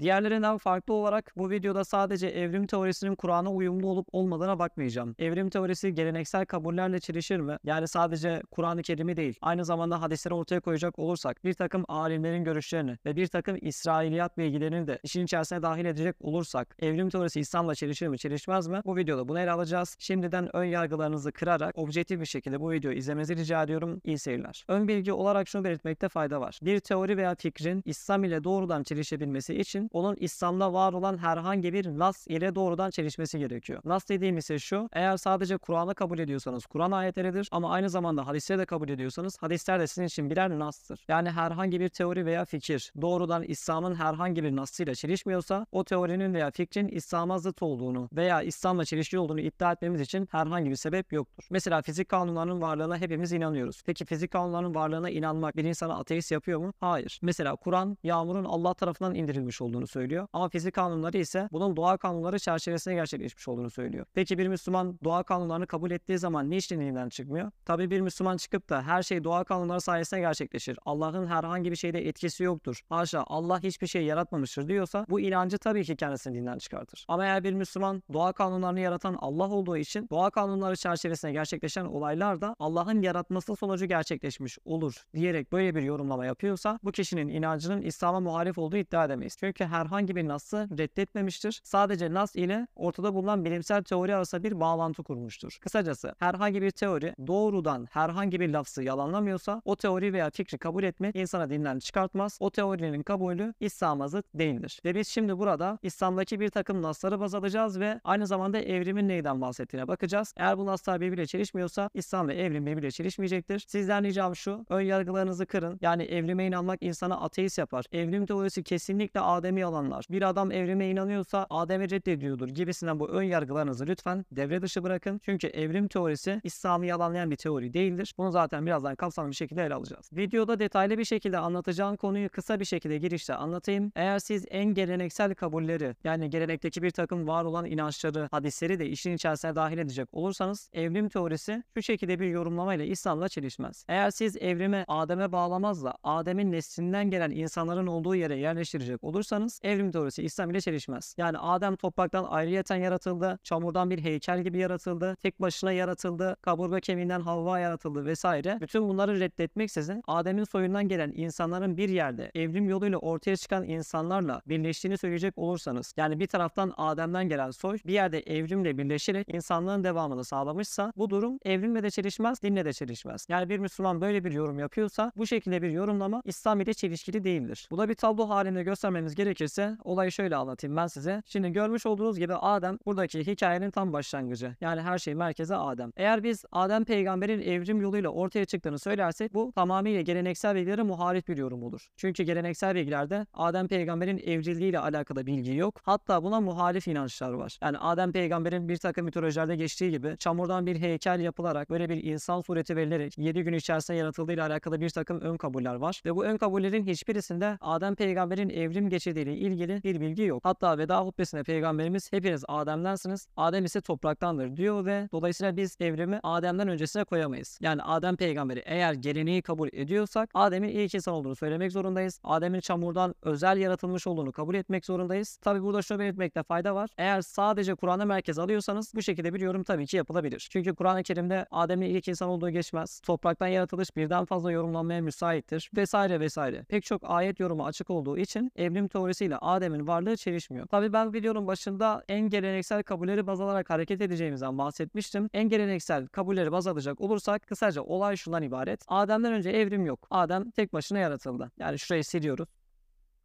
Diğerlerinden farklı olarak bu videoda sadece evrim teorisinin Kur'an'a uyumlu olup olmadığına bakmayacağım. Evrim teorisi geleneksel kabullerle çelişir mi? Yani sadece Kur'an-ı Kerim'i değil, aynı zamanda hadisleri ortaya koyacak olursak bir takım alimlerin görüşlerini ve bir takım İsrailiyat bilgilerini de işin içerisine dahil edecek olursak evrim teorisi İslam'la çelişir mi, çelişmez mi? Bu videoda bunu ele alacağız. Şimdiden ön yargılarınızı kırarak objektif bir şekilde bu videoyu izlemenizi rica ediyorum. İyi seyirler. Ön bilgi olarak şunu belirtmekte fayda var. Bir teori veya fikrin İslam ile doğrudan çelişebilmesi için onun İslam'da var olan herhangi bir nas ile doğrudan çelişmesi gerekiyor. Nas dediğim ise şu, eğer sadece Kur'an'ı kabul ediyorsanız Kur'an ayetleridir ama aynı zamanda hadisleri de kabul ediyorsanız hadisler de sizin için birer nastır. Yani herhangi bir teori veya fikir doğrudan İslam'ın herhangi bir nasıyla çelişmiyorsa o teorinin veya fikrin İslam'a zıt olduğunu veya İslam'la çelişki olduğunu iddia etmemiz için herhangi bir sebep yoktur. Mesela fizik kanunlarının varlığına hepimiz inanıyoruz. Peki fizik kanunlarının varlığına inanmak bir insana ateist yapıyor mu? Hayır. Mesela Kur'an yağmurun Allah tarafından indirilmiş olduğunu söylüyor. Ama fizik kanunları ise bunun doğa kanunları çerçevesinde gerçekleşmiş olduğunu söylüyor. Peki bir Müslüman doğa kanunlarını kabul ettiği zaman ne işlediğinden çıkmıyor? Tabii bir Müslüman çıkıp da her şey doğa kanunları sayesinde gerçekleşir. Allah'ın herhangi bir şeyde etkisi yoktur. Haşa Allah hiçbir şey yaratmamıştır diyorsa bu inancı tabii ki kendisini dinden çıkartır. Ama eğer bir Müslüman doğa kanunlarını yaratan Allah olduğu için doğa kanunları çerçevesinde gerçekleşen olaylar da Allah'ın yaratması sonucu gerçekleşmiş olur diyerek böyle bir yorumlama yapıyorsa bu kişinin inancının İslam'a muhalif olduğu iddia edemeyiz. Çünkü herhangi bir nası reddetmemiştir. Sadece nas ile ortada bulunan bilimsel teori arasında bir bağlantı kurmuştur. Kısacası herhangi bir teori doğrudan herhangi bir lafzı yalanlamıyorsa o teori veya fikri kabul etmek insana dinden çıkartmaz. O teorinin kabulü İslam'a zıt değildir. Ve biz şimdi burada İslam'daki bir takım nasları baz alacağız ve aynı zamanda evrimin neyden bahsettiğine bakacağız. Eğer bu naslar birbiriyle çelişmiyorsa İslam ve evrim birbiriyle çelişmeyecektir. Sizden ricam şu, ön yargılarınızı kırın. Yani evrime inanmak insana ateist yapar. Evrim teorisi kesinlikle Adem'i yalanlar. Bir adam evrime inanıyorsa Adem'i reddediyordur gibisinden bu ön yargılarınızı lütfen devre dışı bırakın. Çünkü evrim teorisi İslam'ı yalanlayan bir teori değildir. Bunu zaten birazdan kapsamlı bir şekilde ele alacağız. Videoda detaylı bir şekilde anlatacağım konuyu kısa bir şekilde girişte anlatayım. Eğer siz en geleneksel kabulleri yani gelenekteki bir takım var olan inançları, hadisleri de işin içerisine dahil edecek olursanız evrim teorisi şu şekilde bir yorumlamayla İslam'la çelişmez. Eğer siz evrimi Adem'e bağlamaz da Adem'in neslinden gelen insanların olduğu yere yerleştirecek olursanız evrim teorisi İslam ile çelişmez. Yani Adem topraktan ayrıyeten yaratıldı, çamurdan bir heykel gibi yaratıldı, tek başına yaratıldı, kaburga kemiğinden Havva yaratıldı vesaire. Bütün bunları reddetmeksizin Adem'in soyundan gelen insanların bir yerde evrim yoluyla ortaya çıkan insanlarla birleştiğini söyleyecek olursanız yani bir taraftan Adem'den gelen soy bir yerde evrimle birleşerek insanlığın devamını sağlamışsa bu durum evrimle de çelişmez, dinle de çelişmez. Yani bir Müslüman böyle bir yorum yapıyorsa bu şekilde bir yorumlama İslam ile çelişkili değildir. Bu da bir tablo halinde göstermemiz gerekirse olayı şöyle anlatayım ben size. Şimdi görmüş olduğunuz gibi Adem buradaki hikayenin tam başlangıcı. Yani her şey merkeze Adem. Eğer biz Adem peygamberin evrim yoluyla ortaya çıktığını söylersek bu tamamıyla geleneksel bilgilere muharif bir yorum olur. Çünkü geleneksel bilgilerde Adem peygamberin evrildiğiyle alakalı bilgi yok. Hatta buna muhalif inançlar var. Yani Adem peygamberin bir takım mitolojilerde geçtiği gibi çamurdan bir heykel yapılarak böyle bir insan sureti verilerek 7 gün içerisinde yaratıldığıyla alakalı bir takım ön kabuller var. Ve bu ön kabullerin hiçbirisinde Adem peygamberin evrim geçirdiğiyle ilgili bir bilgi yok. Hatta veda hutbesinde peygamberimiz hepiniz Adem'densiniz. Adem ise topraktandır diyor ve dolayısıyla biz evrimi Adem'den öncesine koyamayız. Yani Adem peygamberi eğer geleneği kabul ediyorsak Adem'in ilk insan olduğunu söylemek zorundayız. Adem'in çamurdan özel yaratılmış olduğunu kabul etmek zorundayız. Tabi burada şunu belirtmekte fayda var. Eğer sadece Kur'an'a merkez alıyorsanız bu şekilde bir yorum tabii ki yapılabilir. Çünkü Kur'an-ı Kerim'de Adem'in ilk insan olduğu geçmez. Topraktan yaratılış birden fazla yorumlanmaya müsaittir vesaire vesaire. Pek çok ayet yorumu açık olduğu için evrim teorisiyle Adem'in varlığı çelişmiyor. Tabi ben videonun başında en geleneksel kabulleri baz alarak hareket edeceğimizden bahsetmiştim. En geleneksel kabulleri baz alacak olursak kısaca olay şundan ibaret. Adem'den önce evrim yok. Adem tek başına yaratıldı. Yani şurayı siliyoruz.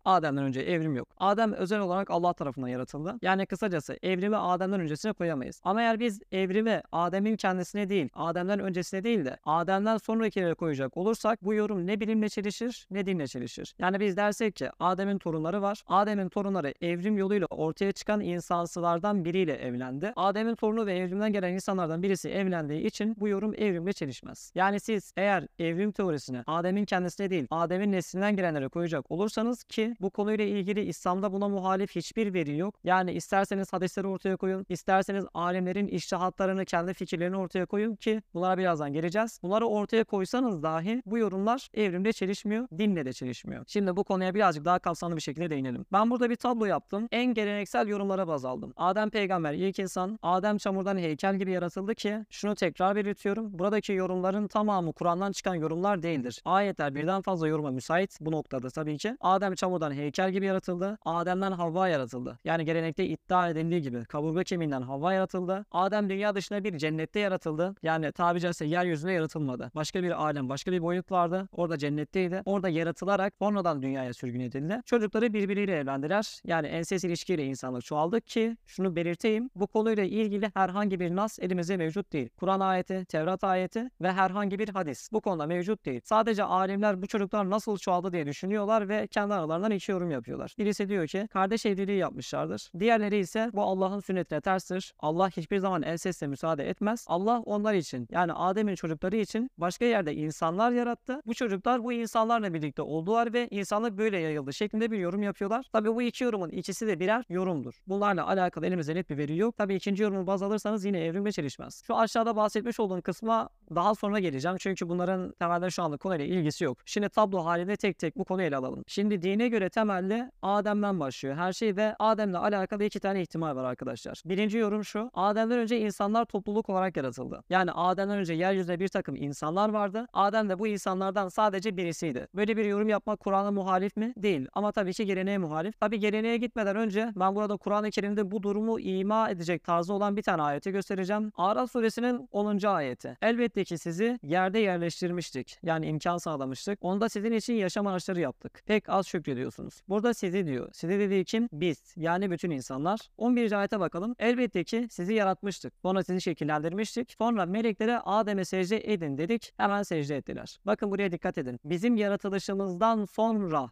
Adem'den önce evrim yok. Adem özel olarak Allah tarafından yaratıldı. Yani kısacası evrimi Adem'den öncesine koyamayız. Ama eğer biz evrimi Adem'in kendisine değil, Adem'den öncesine değil de Adem'den sonrakilere koyacak olursak bu yorum ne bilimle çelişir ne dinle çelişir. Yani biz dersek ki Adem'in torunları var. Adem'in torunları evrim yoluyla ortaya çıkan insansılardan biriyle evlendi. Adem'in torunu ve evrimden gelen insanlardan birisi evlendiği için bu yorum evrimle çelişmez. Yani siz eğer evrim teorisini Adem'in kendisine değil, Adem'in neslinden gelenlere koyacak olursanız ki bu konuyla ilgili İslam'da buna muhalif hiçbir veri yok. Yani isterseniz hadisleri ortaya koyun, isterseniz alimlerin iştihatlarını, kendi fikirlerini ortaya koyun ki bunlara birazdan geleceğiz. Bunları ortaya koysanız dahi bu yorumlar evrimle çelişmiyor, dinle de çelişmiyor. Şimdi bu konuya birazcık daha kapsamlı bir şekilde değinelim. Ben burada bir tablo yaptım. En geleneksel yorumlara baz aldım. Adem peygamber ilk insan, Adem çamurdan heykel gibi yaratıldı ki şunu tekrar belirtiyorum. Buradaki yorumların tamamı Kur'an'dan çıkan yorumlar değildir. Ayetler birden fazla yoruma müsait bu noktada tabii ki. Adem çamurdan heykel gibi yaratıldı. Adem'den Havva yaratıldı. Yani gelenekte iddia edildiği gibi kaburga kemiğinden Havva yaratıldı. Adem dünya dışında bir cennette yaratıldı. Yani tabi caizse yeryüzünde yaratılmadı. Başka bir alem, başka bir boyut vardı. Orada cennetteydi. Orada yaratılarak sonradan dünyaya sürgün edildi. Çocukları birbiriyle evlendiler. Yani enses ilişkiyle insanlık çoğaldı ki şunu belirteyim. Bu konuyla ilgili herhangi bir nas elimizde mevcut değil. Kur'an ayeti, Tevrat ayeti ve herhangi bir hadis bu konuda mevcut değil. Sadece alimler bu çocuklar nasıl çoğaldı diye düşünüyorlar ve kendi aralarından iki yorum yapıyorlar. Birisi diyor ki kardeş evliliği yapmışlardır. Diğerleri ise bu Allah'ın sünnetine terstir. Allah hiçbir zaman ensesle müsaade etmez. Allah onlar için yani Adem'in çocukları için başka yerde insanlar yarattı. Bu çocuklar bu insanlarla birlikte oldular ve insanlık böyle yayıldı şeklinde bir yorum yapıyorlar. Tabii bu iki yorumun ikisi de birer yorumdur. Bunlarla alakalı elimizde net bir veri yok. Tabii ikinci yorumu baz alırsanız yine evrimle çelişmez. Şu aşağıda bahsetmiş olduğum kısma daha sonra geleceğim. Çünkü bunların temelde şu anlık konuyla ilgisi yok. Şimdi tablo halinde tek tek bu konuyu ele alalım. Şimdi dine göre temelde Adem'den başlıyor her şey ve Adem'le alakalı iki tane ihtimal var arkadaşlar. Birinci yorum şu. Adem'den önce insanlar topluluk olarak yaratıldı. Yani Adem'den önce yeryüzünde bir takım insanlar vardı. Adem de bu insanlardan sadece birisiydi. Böyle bir yorum yapmak Kur'an'a muhalif mi? Değil. Ama tabii ki geleneğe muhalif. Tabii geleneğe gitmeden önce ben burada Kur'an-ı Kerim'de bu durumu ima edecek tarzı olan bir tane ayeti göstereceğim. Araf suresinin 10. ayeti. Elbette ki sizi yerde yerleştirmiştik. Yani imkan sağlamıştık. Onda sizin için yaşam araçları yaptık. Pek az şükrediyorsunuz. Burada sizi diyor. Sizi dediği kim? Biz. Yani bütün insanlar. 11. ayete bakalım. Elbette ki sizi yaratmıştık. Sonra sizi şekillendirmiştik. Sonra meleklere Adem'e secde edin dedik. Hemen secde ettiler. Bakın buraya dikkat edin. Bizim yaratılışımızdan sonra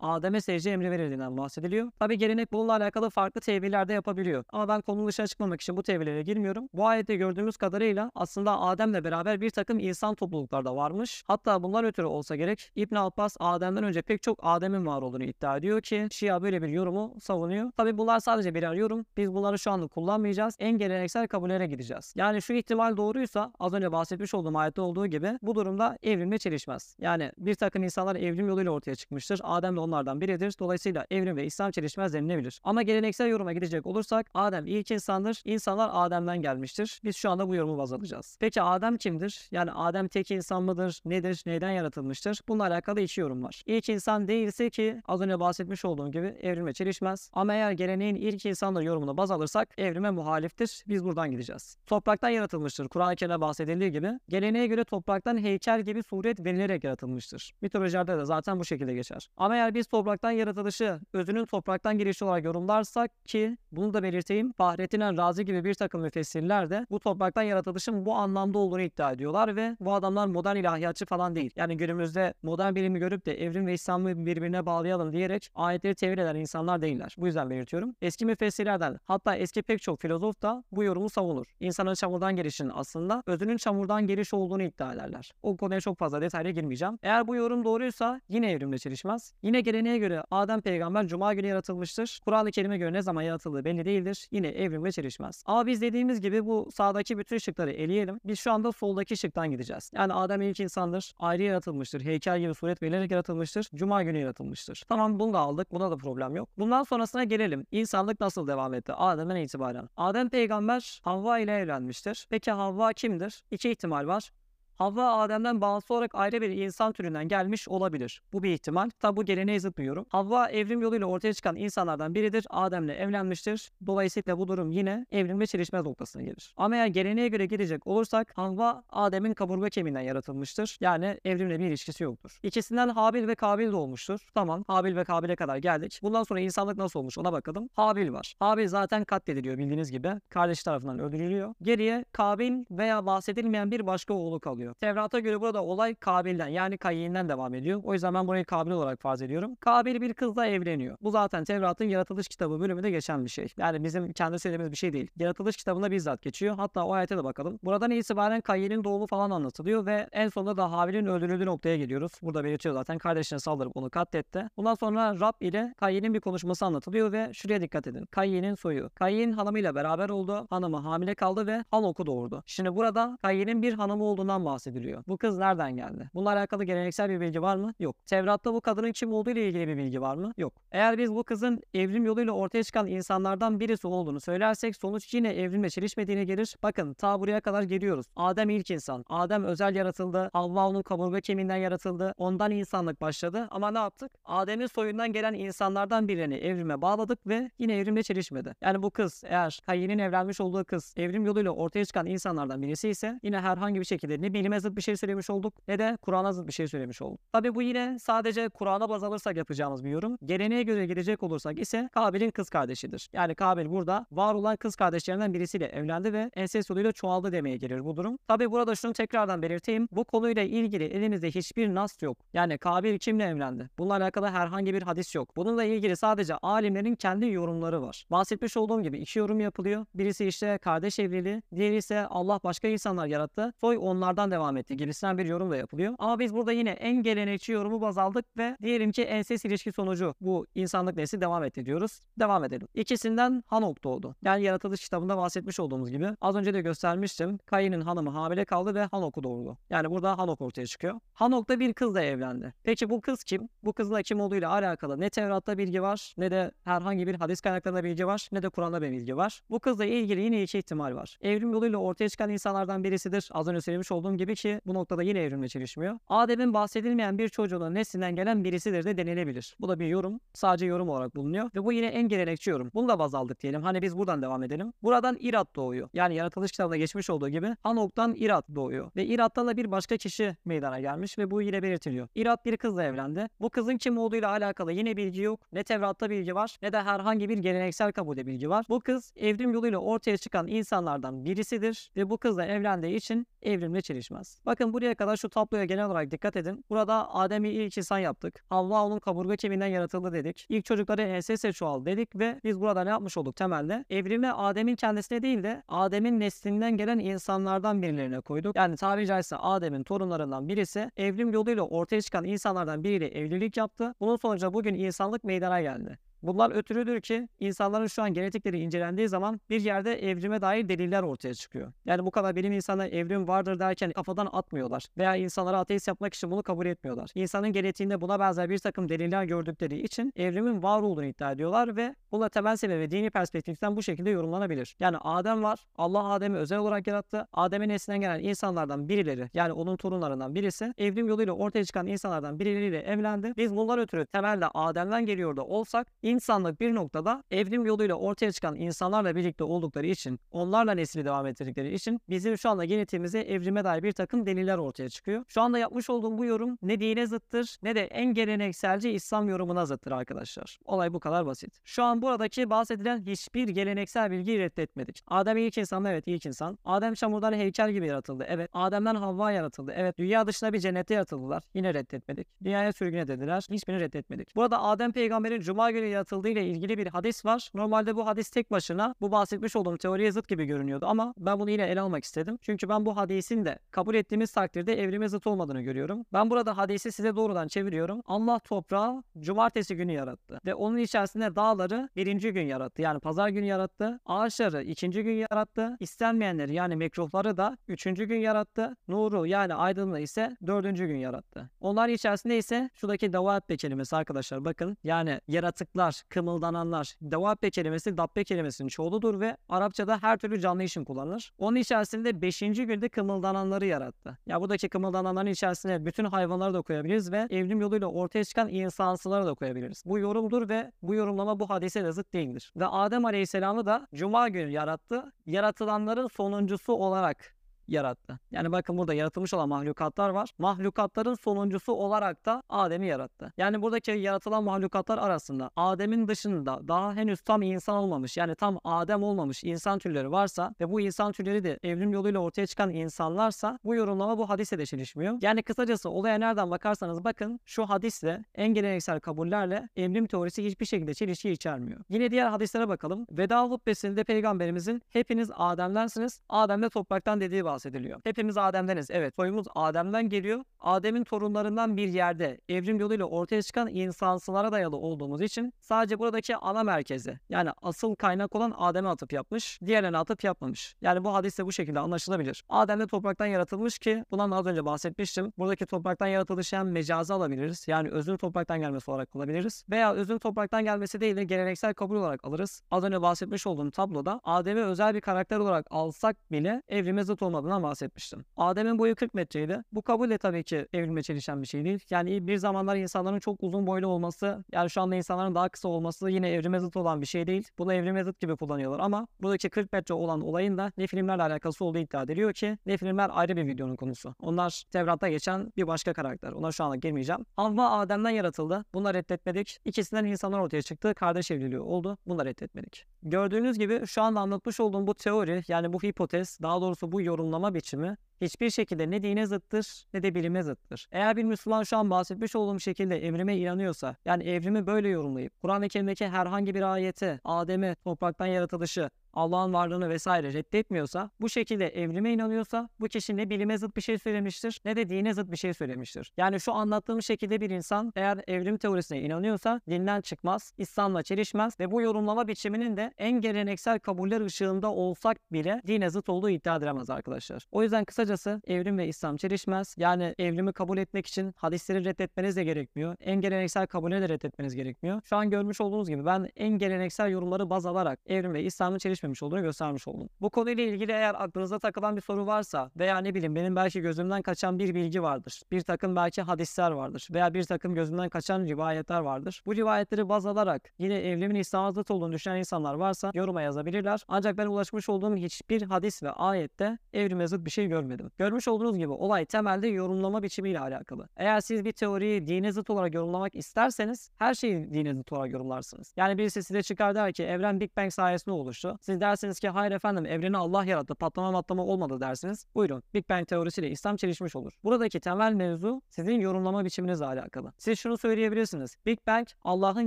Adem'e secde emri verildiğinden bahsediliyor. Tabi gelenek bununla alakalı farklı teviller de yapabiliyor. Ama ben konunun dışına çıkmamak için bu tevillere girmiyorum. Bu ayette gördüğümüz kadarıyla aslında Adem'le beraber bir takım insan topluluklar da varmış. Hatta bunlar ötürü olsa gerek İbn Abbas Adem'den önce pek çok Adem'in var olduğunu iddia ediyor ki Şia böyle bir yorumu savunuyor. Tabi bunlar sadece birer yorum. Biz bunları şu anlık kullanmayacağız. En geleneksel kabullere gideceğiz. Yani şu ihtimal doğruysa az önce bahsetmiş olduğum ayette olduğu gibi bu durumda evrimle çelişmez. Yani bir takım insanlar evrim yoluyla ortaya çıkmıştır. Adem'le onlardan biridir. Dolayısıyla evrim ve İslam çelişmez denilebilir. Ama geleneksel yoruma gidecek olursak Adem ilk insandır. İnsanlar Adem'den gelmiştir. Biz şu anda bu yorumu baz alacağız. Peki Adem kimdir? Yani Adem tek insan mıdır? Nedir? Neyden yaratılmıştır? Bununla alakalı iki yorum var. İlk insan değilse ki az önce bahsetmiş olduğum gibi evrime çelişmez. Ama eğer geleneğin ilk insandır yorumunu baz alırsak evrime muhaliftir. Biz buradan gideceğiz. Topraktan yaratılmıştır. Kur'an-ı Kerim'de bahsedildiği gibi. Geleneğe göre topraktan heykel gibi suret verilerek yaratılmıştır. Mitolojilerde de zaten bu şekilde geçer. Ama eğer biz topraktan yaratılışı özünün topraktan girişi olarak yorumlarsak ki bunu da belirteyim. Fahrettin El Razi gibi bir takım müfessirler de bu topraktan yaratılışın bu anlamda olduğunu iddia ediyorlar ve bu adamlar modern ilahiyatçı falan değil. Yani günümüzde modern bilimi görüp de evrim ve İslam'ı birbirine bağlayalım diyerek ayetleri tevil eden insanlar değiller. Bu yüzden belirtiyorum. Eski müfessirlerden hatta eski pek çok filozof da bu yorumu savunur. İnsanın çamurdan gelişinin aslında özünün çamurdan geliş olduğunu iddia ederler. O konuya çok fazla detayla girmeyeceğim. Eğer bu yorum doğruysa yine evrimle çelişmez. Yine geleneğe göre Adem peygamber cuma günü yaratılmıştır. Kur'an-ı Kerim'e göre ne zaman yaratıldığı belli değildir. Yine evrimle çelişmez. Ama biz dediğimiz gibi bu sağdaki bütün şıkları eleyelim. Biz şu anda soldaki şıktan gideceğiz. Yani Adem ilk insandır. Ayrı yaratılmıştır. Heykel gibi suret verilerek yaratılmıştır. Cuma günü yaratılmıştır. Tamam bunu da aldık. Buna da problem yok. Bundan sonrasına gelelim. İnsanlık nasıl devam etti? Adem'den itibaren. Adem peygamber Havva ile evlenmiştir. Peki Havva kimdir? İki ihtimal var. Havva Adem'den bağımsız olarak ayrı bir insan türünden gelmiş olabilir. Bu bir ihtimal. Tabi bu geleneğe zıtmıyorum. Havva evrim yoluyla ortaya çıkan insanlardan biridir. Adem'le evlenmiştir. Dolayısıyla bu durum yine evrim ve çelişmez noktasına gelir. Ama eğer geleneğe göre gidecek olursak Havva Adem'in kaburga kemiğinden yaratılmıştır. Yani evrimle bir ilişkisi yoktur. İkisinden Habil ve Kabil doğmuştur. Tamam Habil ve Kabil'e kadar geldik. Bundan sonra insanlık nasıl olmuş ona bakalım. Habil var. Habil zaten katlediliyor bildiğiniz gibi. Kardeş tarafından öldürülüyor. Geriye Kabil veya bahsedilmeyen bir başka oğlu kalıyor. Evleniyor. Tevrata göre burada olay Kabil'den yani Kayin'den devam ediyor. O yüzden ben burayı Kabil olarak farz ediyorum. Kabil bir kızla evleniyor. Bu zaten Tevrat'ın yaratılış kitabı bölümünde geçen bir şey. Yani bizim kendi söylediğimiz bir şey değil. Yaratılış kitabında bizzat geçiyor. Hatta o ayete de bakalım. Buradan itibaren Kayin'in doğumu falan anlatılıyor ve en sonunda da Habil'in öldürüldüğü noktaya geliyoruz. Burada belirtiyor zaten kardeşine saldırıp onu katletti. Bundan sonra Rab ile Kayin'in bir konuşması anlatılıyor ve şuraya dikkat edin. Kayin'in soyu. Kayin hanımıyla beraber oldu. Hanımı hamile kaldı ve Hanok'u doğurdu. Şimdi burada Kayin'in bir hanımı olduğundan bahsediliyor. Bu kız nereden geldi? Bununla alakalı geleneksel bir bilgi var mı? Yok. Tevrat'ta bu kadının kim olduğu ile ilgili bir bilgi var mı? Yok. Eğer biz bu kızın evrim yoluyla ortaya çıkan insanlardan birisi olduğunu söylersek sonuç yine evrimle çelişmediğine gelir. Bakın ta buraya kadar geliyoruz. Adem ilk insan. Adem özel yaratıldı. Havva onun kaburga kemiğinden yaratıldı. Ondan insanlık başladı. Ama ne yaptık? Adem'in soyundan gelen insanlardan birini evrime bağladık ve yine evrimle çelişmedi. Yani bu kız eğer Kayin'in evlenmiş olduğu kız evrim yoluyla ortaya çıkan insanlardan birisi ise yine herhangi bir şekilde ne bilime zıt bir şey söylemiş olduk ne de Kur'an'a zıt bir şey söylemiş olduk. Tabi bu yine sadece Kur'an'a baz alırsak yapacağımız bir yorum. Geleneğe göre gidecek olursak ise Kabil'in kız kardeşidir. Yani Kabil burada var olan kız kardeşlerinden birisiyle evlendi ve ensest yoluyla çoğaldı demeye gelir bu durum. Tabi burada şunu tekrardan belirteyim. Bu konuyla ilgili elimizde hiçbir nas yok. Yani Kabil kimle evlendi? Bununla alakalı herhangi bir hadis yok. Bununla ilgili sadece alimlerin kendi yorumları var. Bahsetmiş olduğum gibi iki yorum yapılıyor. Birisi işte kardeş evliliği, diğeri ise Allah başka insanlar yarattı. Soy onlardan devam etti. Gibisinden bir yorum da yapılıyor. Ama biz burada yine en gelenekçi yorumu baz aldık ve diyelim ki ensest ilişki sonucu bu insanlık nesli devam etti diyoruz. Devam edelim. İkisinden Hanok doğdu. Yani yaratılış kitabında bahsetmiş olduğumuz gibi az önce de göstermiştim. Kayin'in hanımı hamile kaldı ve Hanok'u doğurdu. Yani burada Hanok ortaya çıkıyor. Hanok da bir kızla evlendi. Peki bu kız kim? Bu kızla kim olduğuyla alakalı ne Tevrat'ta bilgi var ne de herhangi bir hadis kaynaklarında bilgi var ne de Kur'an'da bir bilgi var. Bu kızla ilgili yine iki ihtimal var. Evrim yoluyla ortaya çıkan insanlardan birisidir. Az önce söylemiş olduğum gibi ki bu noktada yine evrimle çelişmiyor. Adem'in bahsedilmeyen bir çocuğunun neslinden gelen birisidir de denilebilir. Bu da bir yorum. Sadece yorum olarak bulunuyor. Ve bu yine en gelenekçi yorum. Bunu da baz aldık diyelim. Hani biz buradan devam edelim. Buradan İrat doğuyor. Yani yaratılış kitabında geçmiş olduğu gibi Hanok'tan İrat doğuyor. Ve İrat'tan da bir başka kişi meydana gelmiş ve bu yine belirtiliyor. İrat bir kızla evlendi. Bu kızın kim olduğuyla alakalı yine bilgi yok. Ne Tevrat'ta bilgi var ne de herhangi bir geleneksel kabulde bilgi var. Bu kız evrim yoluyla ortaya çıkan insanlardan birisidir ve bu kızla evlendiği için evrimle çelişmez. Bakın buraya kadar şu tabloya genel olarak dikkat edin. Burada Adem'i ilk insan yaptık. Havva onun kaburga kemiğinden yaratıldı dedik. İlk çocukları ensesle çoğal dedik ve biz burada ne yapmış olduk temelde? Evrimi Adem'in kendisine değil de Adem'in neslinden gelen insanlardan birilerine koyduk. Yani tabiri caizse Adem'in torunlarından birisi evrim yoluyla ortaya çıkan insanlardan biriyle evlilik yaptı. Bunun sonucu bugün insanlık meydana geldi. Bunlar ötürüdür ki insanların şu an genetikleri incelendiği zaman bir yerde evrime dair deliller ortaya çıkıyor. Yani bu kadar bilim insanı evrim vardır derken kafadan atmıyorlar. Veya insanlara ateist yapmak için bunu kabul etmiyorlar. İnsanın genetiğinde buna benzer bir takım deliller gördükleri için evrimin var olduğunu iddia ediyorlar ve buna temel sebebi dini perspektiften bu şekilde yorumlanabilir. Yani Adem var. Allah Adem'i özel olarak yarattı. Adem'in neslinden gelen insanlardan birileri yani onun torunlarından birisi evrim yoluyla ortaya çıkan insanlardan birileriyle evlendi. Biz bunlar ötürü temelde Adem'den geliyor da olsak İnsanlık bir noktada evrim yoluyla ortaya çıkan insanlarla birlikte oldukları için, onlarla nesli devam ettirdikleri için bizim şu anda genetiğimize evrime dair bir takım deliller ortaya çıkıyor. Şu anda yapmış olduğum bu yorum ne dine zıttır ne de en gelenekselci İslam yorumuna zıttır arkadaşlar. Olay bu kadar basit. Şu an buradaki bahsedilen hiçbir geleneksel bilgiyi reddetmedik. Adem ilk insan? Evet ilk insan. Adem çamurdan heykel gibi yaratıldı. Evet. Adem'den Havva yaratıldı. Evet. Dünya dışında bir cennette yaratıldılar. Yine reddetmedik. Dünyaya sürgün edildiler. Hiçbirini reddetmedik. Burada Adem peygamberin Cuma günü yaratıldığı ile ilgili bir hadis var. Normalde bu hadis tek başına bu bahsetmiş olduğum teoriye zıt gibi görünüyordu ama ben bunu yine ele almak istedim. Çünkü ben bu hadisin de kabul ettiğimiz takdirde evrime zıt olmadığını görüyorum. Ben burada hadisi size doğrudan çeviriyorum. Allah toprağı cumartesi günü yarattı ve onun içerisinde dağları birinci gün yarattı. Yani pazar günü yarattı. Ağaçları ikinci gün yarattı. İstenmeyenleri yani mekruhları da üçüncü gün yarattı. Nuru yani aydınlığı ise dördüncü gün yarattı. Onlar içerisinde ise şuradaki davappe kelimesi arkadaşlar bakın. Yani yaratıklar, kımıldananlar. Davappe kelimesi dabbe kelimesinin çoğuludur ve Arapçada her türlü canlı için kullanılır. Onun içerisinde 5. günde kımıldananları yarattı. Ya buradaki kımıldananların içerisine bütün hayvanları da koyabiliriz ve evrim yoluyla ortaya çıkan insansıları da koyabiliriz. Bu yorumdur ve bu yorumlama bu hadise de zıt değildir. Ve Adem Aleyhisselam'ı da Cuma günü yarattı. Yaratılanların sonuncusu olarak yarattı. Yani bakın burada yaratılmış olan mahlukatlar var. Mahlukatların sonuncusu olarak da Adem'i yarattı. Yani buradaki yaratılan mahlukatlar arasında Adem'in dışında daha henüz tam insan olmamış yani tam Adem olmamış insan türleri varsa ve bu insan türleri de evrim yoluyla ortaya çıkan insanlarsa bu yorumlama bu hadise de çelişmiyor. Yani kısacası olaya nereden bakarsanız bakın şu hadisle en geleneksel kabullerle evrim teorisi hiçbir şekilde çelişki içermiyor. Yine diğer hadislere bakalım. Veda hutbesinde peygamberimizin hepiniz Adem'densiniz. Adem'de topraktan dediği bahsediliyor. Hepimiz Adem'deniz. Evet soyumuz Adem'den geliyor. Adem'in torunlarından bir yerde evrim yoluyla ortaya çıkan insansılara dayalı olduğumuz için sadece buradaki ana merkezi yani asıl kaynak olan Adem'e atıp yapmış. Diğerlerine atıp yapmamış. Yani bu hadis de bu şekilde anlaşılabilir. Adem de topraktan yaratılmış ki bundan az önce bahsetmiştim. Buradaki topraktan yaratılışı hem mecazi alabiliriz. Yani özün topraktan gelmesi olarak alabiliriz. Veya özün topraktan gelmesi değil de geleneksel kabul olarak alırız. Az önce bahsetmiş olduğum tabloda Adem'i özel bir karakter olarak alsak bile evrime zıt olmadığından bahsetmiştim. Adem'in boyu 40 metreydi. Bu kabul de tabii ki evrime çelişen bir şey değil. Yani bir zamanlar insanların çok uzun boylu olması, yani şu anda insanların daha kısa olması yine evrime zıt olan bir şey değil. Bunu evrime zıt gibi kullanıyorlar ama buradaki 40 metre olan olayın da ne filmlerle alakası olduğu iddia ediliyor ki ne filmler ayrı bir videonun konusu. Onlar Tevrat'ta geçen bir başka karakter. Ona şu anda girmeyeceğim. Havva Adem'den yaratıldı. Bunları reddetmedik. İkisinden insanlar ortaya çıktı. Kardeş evliliği oldu. Bunları reddetmedik. Gördüğünüz gibi şu anda anlatmış olduğum bu teori yani bu hipotez daha doğrusu bu yorumlama biçimi hiçbir şekilde ne dine zıttır ne de bilime zıttır. Eğer bir Müslüman şu an bahsetmiş olduğum şekilde evrime inanıyorsa, yani evrimi böyle yorumlayıp, Kur'an-ı Kerim'deki herhangi bir ayeti, Adem'i topraktan yaratılışı, Allah'ın varlığını vesaire reddetmiyorsa, bu şekilde evrime inanıyorsa bu kişi ne bilime zıt bir şey söylemiştir ne de dine zıt bir şey söylemiştir. Yani şu anlattığım şekilde bir insan eğer evrim teorisine inanıyorsa dinden çıkmaz, İslam'la çelişmez ve bu yorumlama biçiminin de en geleneksel kabuller ışığında olsak bile dine zıt olduğu iddia edilemez arkadaşlar. O yüzden kısacası evrim ve İslam çelişmez. Yani evrimi kabul etmek için hadisleri reddetmeniz de gerekmiyor. En geleneksel kabulleri de reddetmeniz gerekmiyor. Şu an görmüş olduğunuz gibi ben en geleneksel yorumları baz alarak evrim ve İslam'ın çelişmemiş olduğunu göstermiş oldum. Bu konuyla ilgili eğer aklınıza takılan bir soru varsa veya ne bileyim benim belki gözümden kaçan bir bilgi vardır. Bir takım belki hadisler vardır veya bir takım gözümden kaçan rivayetler vardır. Bu rivayetleri baz alarak yine evrimin İslam'a zıt olduğunu düşünen insanlar varsa yoruma yazabilirler. Ancak ben ulaşmış olduğum hiçbir hadis ve ayette evrime zıt bir şey görmedim. Görmüş olduğunuz gibi olay temelde yorumlama biçimiyle alakalı. Eğer siz bir teoriyi dine zıt olarak yorumlamak isterseniz her şeyi dine zıt olarak yorumlarsınız. Yani birisi size çıkar der ki evren Big Bang sayesinde oluştu. Siz dersiniz ki hayır efendim evreni Allah yarattı patlama matlama olmadı dersiniz. Buyurun Big Bang teorisiyle İslam çelişmiş olur. Buradaki temel mevzu sizin yorumlama biçiminizle alakalı. Siz şunu söyleyebilirsiniz. Big Bang Allah'ın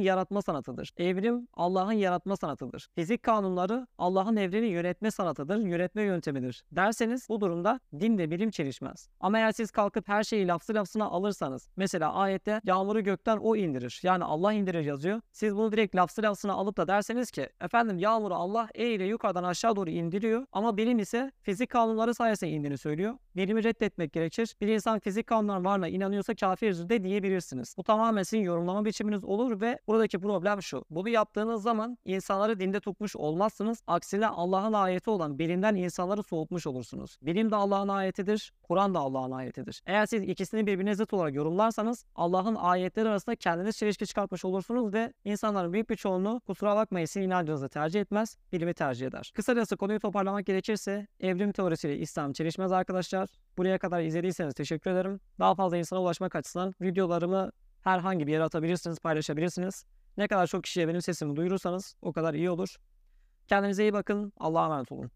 yaratma sanatıdır. Evrim Allah'ın yaratma sanatıdır. Fizik kanunları Allah'ın evreni yönetme sanatıdır, yönetme yöntemidir derseniz bu durumda din ve bilim çelişmez. Ama eğer siz kalkıp her şeyi lafzı lafzına alırsanız mesela ayette yağmuru gökten o indirir. Yani Allah indirir yazıyor. Siz bunu direkt lafzı lafzına alıp da derseniz ki efendim yağmuru Allah E ile yukarıdan aşağı doğru indiriyor ama bilim ise fizik kanunları sayesinde indiğini söylüyor. Bilimi reddetmek gerekir. Bir insan fizik kanunlar varına inanıyorsa kafirdir de diyebilirsiniz. Bu tamamen sizin yorumlama biçiminiz olur ve buradaki problem şu. Bunu yaptığınız zaman insanları dinde tutmuş olmazsınız. Aksine Allah'ın ayeti olan bilimden insanları soğutmuş olursunuz. Bilim de Allah'ın ayetidir, Kur'an da Allah'ın ayetidir. Eğer siz ikisini birbirine zıt olarak yorumlarsanız Allah'ın ayetleri arasında kendiniz çelişki çıkartmış olursunuz ve insanların büyük bir çoğunluğu kusura bakmayın sizin inancınızı tercih etmez, bilimi tercih eder. Kısacası konuyu toparlamak gerekirse evrim teorisiyle İslam çelişmez arkadaşlar. Buraya kadar izlediyseniz teşekkür ederim. Daha fazla insana ulaşmak açısından videolarımı herhangi bir yere atabilirsiniz, paylaşabilirsiniz. Ne kadar çok kişiye benim sesimi duyurursanız o kadar iyi olur. Kendinize iyi bakın. Allah'a emanet olun.